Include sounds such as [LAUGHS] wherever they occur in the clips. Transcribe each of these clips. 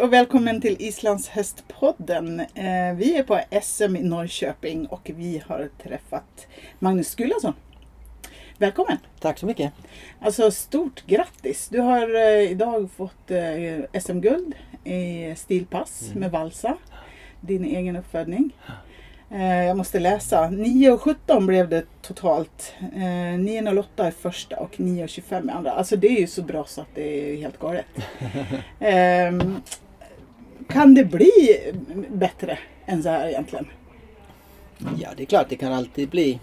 Hej och välkommen till Islands hästpodden. Eh, vi är på SM i Norrköping och vi har träffat Magnus Skulason. Välkommen! Tack så mycket! Alltså stort grattis! Du har eh, idag fått eh, SM-guld i stilpass Mm. med valsa. Din egen uppfödning. Jag måste läsa. 9 och 17 blev det totalt. Eh, 9.08 i första och 9.25 i andra. Alltså det är ju så bra så att det är helt galet. [LAUGHS] Kan det bli bättre än så här egentligen? Ja, det är klart det kan alltid bli,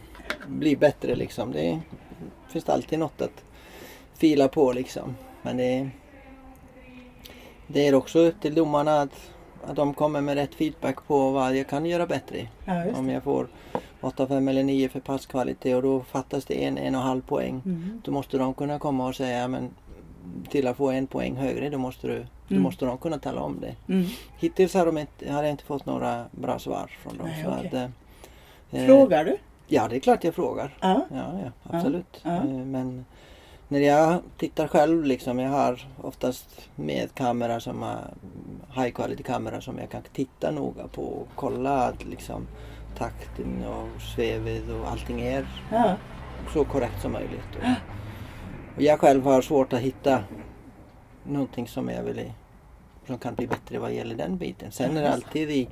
bli bättre liksom. Det finns alltid något att fila på liksom. Men det, det är också upp till domarna att, att de kommer med rätt feedback på vad jag kan göra bättre. Ja, Om jag får 8, 5 eller 9 för passkvalitet och då fattas det en, en och en halv poäng. Mm. Då måste de kunna komma och säga men till att få en poäng högre då måste, du, då Mm. måste de kunna tala om det. Mm. Hittills har, de inte, har jag inte fått några bra svar från dem. Nej, så okej. att, eh, eh, Frågar du? Ja, det är klart jag frågar. Ja. Ja, ja absolut. ja. Eh, Men när jag tittar själv liksom, jag har oftast med kamera som har high quality kamera som jag kan titta noga på och kolla att liksom takten och svevet och allting är så korrekt som möjligt. Och, och jag själv har svårt att hitta någonting som jag vill som kan bli bättre vad gäller den biten. Sen är det alltid i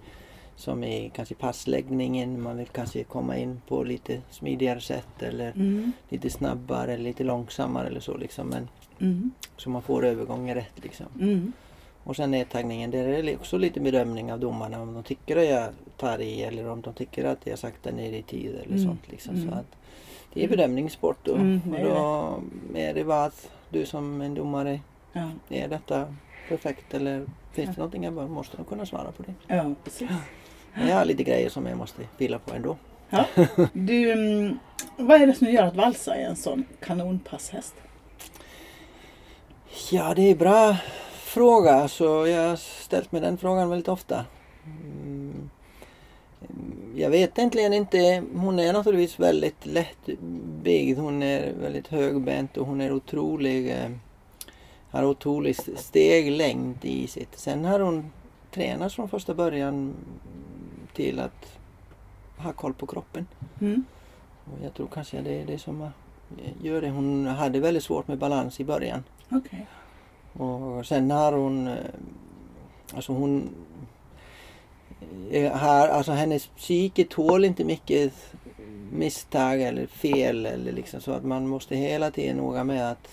som i kanske passläggningen, man vill kanske komma in på lite smidigare sätt eller Mm. lite snabbare eller lite långsammare eller så liksom. Men Mm. så man får övergången rätt liksom. Mm. Och sen nedtagningen, där är det också lite bedömning av domarna om de tycker att jag tar i eller om de tycker att jag saktar ner i tid eller Mm. sånt liksom. Mm. Så att det är bedömningssport då. Mm, det och då är det bara att du som en domare, Ja. är detta perfekt eller finns Ja. det någonting jag bara måste de kunna svara på det. ja, precis. Men jag har lite grejer som jag måste fila på ändå. Ja. Du, mm, vad är det som gör att valsa är en sån kanonpasshäst? Ja, det är bra fråga. Så jag har ställt mig den frågan väldigt ofta. Mm. Jag vet egentligen inte. Hon är naturligtvis väldigt lättbyggd. Hon är väldigt högbent och hon är otrolig. Har otrolig steglängd i sitt. Sen har hon tränat från första början till att ha koll på kroppen. Mm. Och jag tror kanske det är det som gör det. Hon hade väldigt svårt med balans i början. Okej. Och sen har hon, eh, alltså hon, eh, har, alltså hennes psyke tål inte mycket misstag eller fel eller liksom så att man måste hela tiden noga med att,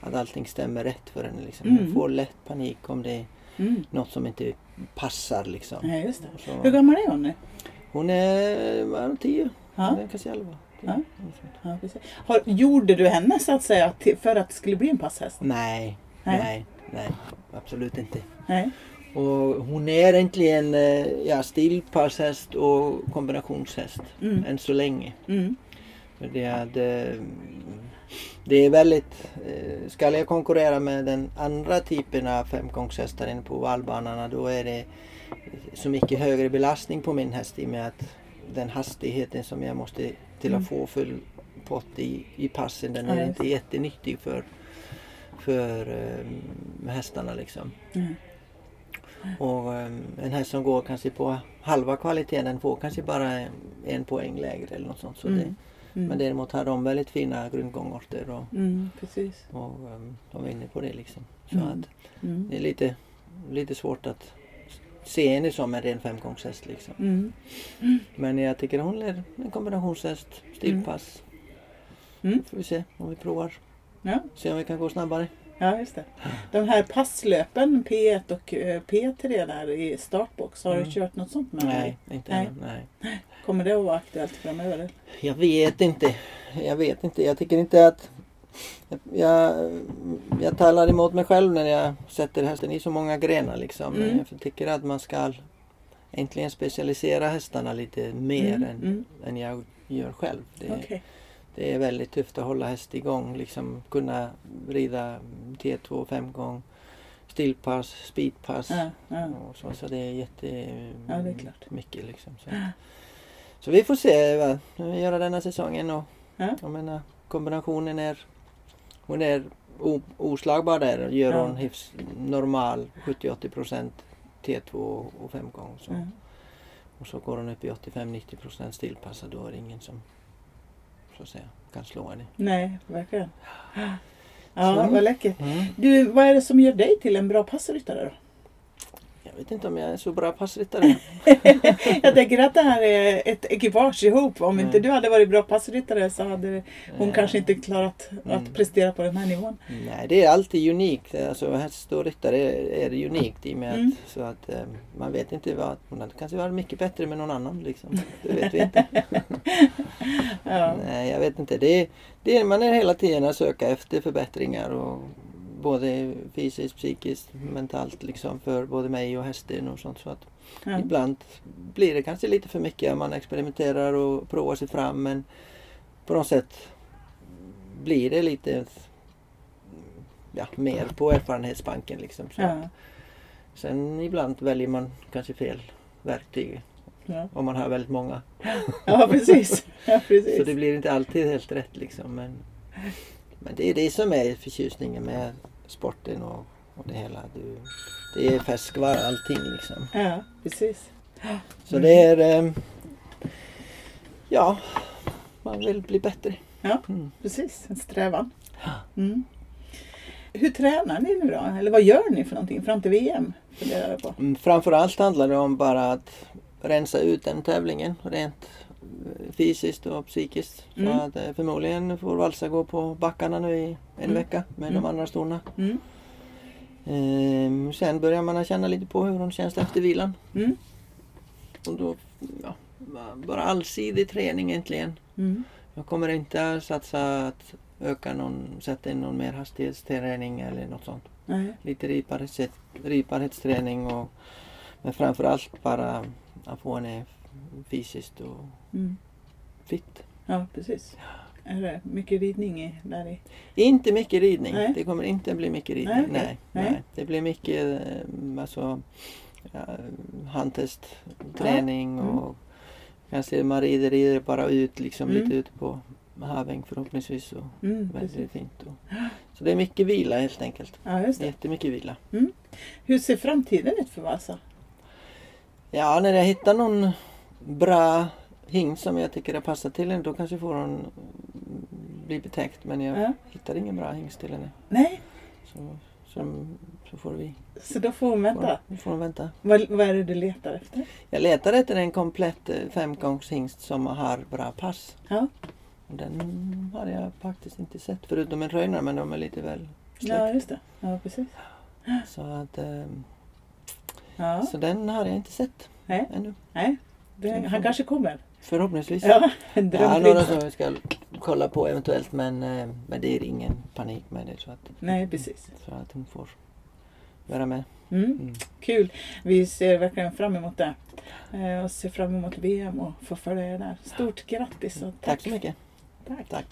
att allting stämmer rätt för henne. Liksom. Hon Mm. får lätt panik om det är Mm. något som inte passar liksom. Ja, just det. Så, Hur gammal är hon nu? hon är tio, Ja. Hon är kanske elva. Ja. Ja, precis. Har, gjorde du henne så att säga för att det skulle bli en passhäst? Nej, Nej. nej, nej, absolut inte. Nej. Och hon är egentligen eh, ja, stilpasshäst och kombinationshäst Mm. än så länge. Mm. Det är, det, är väldigt, eh, ska jag konkurrera med den andra typen av femgångshästar inne på vallbanorna då är det så mycket högre belastning på min häst i och med att den hastigheten som jag måste till Mm. att få full pott i, i passen den är inte jättenyttig för, för eh, hästarna liksom. Mm. Och um, en häst som går kanske på halva kvaliteten den får kanske bara en poäng lägre eller något sånt. Så Mm. det, Mm. Men däremot har de väldigt fina grundgångarter och, Mm, och um, de är inne på det liksom. Så Mm. att Mm. det är lite, lite svårt att se henne som en ren femgångshäst liksom. Mm. Men jag tycker hon är en kombinationshäst, stilpass. Mm. Får vi se om vi provar. Ja. Se om vi kan gå snabbare. ja, just det. De här passlöpen P1 och eh, P3 där i startbox, har Mm. du kört något sånt med Nej, dig? inte Nej. ännu. Nej. Kommer det att vara aktuellt framöver? Jag vet inte. Jag vet inte. Jag tycker inte att... Jag, jag talar emot mig själv när jag sätter hästen i så många grenar liksom. Mm. Jag tycker att man ska äntligen specialisera hästarna lite mer Mm, än, mm. än jag gör själv. Det, Okej. Det är väldigt tufft att hålla häst igång. Liksom kunna rida T2 fem gång stillpass, speedpass. Ja, ja. Och så, så det är jätte Ja, mycket liksom. Så, så vi får se vad vi gör denna säsongen och Ja. jag menar kombinationen är hon är oslagbar där. Gör Ja. hon hyfs, normal 70-80 procent T2 och fem gånger. Så. Ja. Och så går hon upp i 85-90 procent stillpassad. Då är det ingen som så att säga, kan slå henne. Nej, verkligen. [GASPS] Ja, Så. vad läckert. Mm. Du, vad är det som gör dig till en bra passryttare då? Jag vet inte om jag är så bra passryttare. [LAUGHS] Jag tänker att det här är ett ekipage ihop. Om inte Mm. du hade varit bra passryttare så hade hon Eh, kanske inte klarat Mm. att prestera på den här nivån. Nej, det är alltid unikt. Alltså häst och ryttare är, unikt i och med Mm. att, så att eh, man vet inte vad, hon hade kanske varit mycket bättre med någon annan liksom. Det vet vi inte. [LAUGHS] Ja. Nej, jag vet inte. Det är, det man är hela tiden att söka efter förbättringar och både fysiskt, psykiskt, mentalt liksom för både mig och hästen och sånt. Så att Ja. ibland blir det kanske lite för mycket. Man experimenterar och provar sig fram men på något sätt blir det lite ja, mer på erfarenhetsbanken liksom. Så Ja. sen ibland väljer man kanske fel verktyg Ja. om man har väldigt många. ja, precis. Ja, precis. Så det blir inte alltid helt rätt liksom. Men, men det är det som är förtjusningen med sporten och, och det hela. Du, det är färskvara allting liksom. Ja, precis. Så det är... Eh, ja, man vill bli bättre. Ja. Mm. Precis, en strävan. Mm. Hur tränar ni nu då? Eller vad gör ni för någonting fram till VM? Mm, Framförallt handlar det om bara att rensa ut den tävlingen rent eh, fysiskt och psykiskt. Så Mm. att eh, förmodligen får Valsa gå på backarna nu i en Mm. vecka med Mm. de andra storna. Mm. Ehm, sen börjar man känna lite på hur hon känns efter vilan. Mm. Och då, ja, bara allsidig träning egentligen. Jag kommer inte satsa att öka någon, sätta in någon mer hastighetsträning eller något sånt. Nej. Lite riparhets, riparhetsträning och men framförallt bara att få henne fysiskt och Mm. fit. Ja, precis. Är det mycket ridning i, där i? Inte mycket ridning. Nej. Det kommer inte bli mycket ridning. Nej. Nej, Nej. nej. Det blir mycket eh, alltså, ja, handtestträning Ja. Mm. och kanske man rider, rider bara ut liksom Mm. lite ute på Haväng förhoppningsvis. Och Mm, väldigt precis. fint. Och, så det är mycket vila helt enkelt. Ja, just det. Jättemycket vila. Hur ser framtiden ut för Vasa? Ja, när jag hittar någon bra hingst som jag tycker har passat till henne då kanske får hon bli betäckt. Men jag Ja. hittar ingen bra hingst till henne. Nej, Så, så, så får vi så då får hon vänta. Får, får hon vänta. Vad, vad är det du letar efter? Jag letar efter en komplett eh, femgångshingst som har bra pass. Ja, Den har jag faktiskt inte sett förutom en röjnare men de är lite väl ja släkt. just det. Ja, precis. Så, att, eh, Ja, så den har jag inte sett nej, ännu. nej. Det, han kanske kommer. Förhoppningsvis. Ja, [LAUGHS] en har några som vi ska kolla på eventuellt men, eh, men det är ingen panik med det. Så att, Nej, precis. så att hon får vara med. Mm. Mm. Kul. Vi ser verkligen fram emot det. Eh, och ser fram emot VM och få följa er där. Stort grattis och tack. Tack så mycket. Tack. Tack.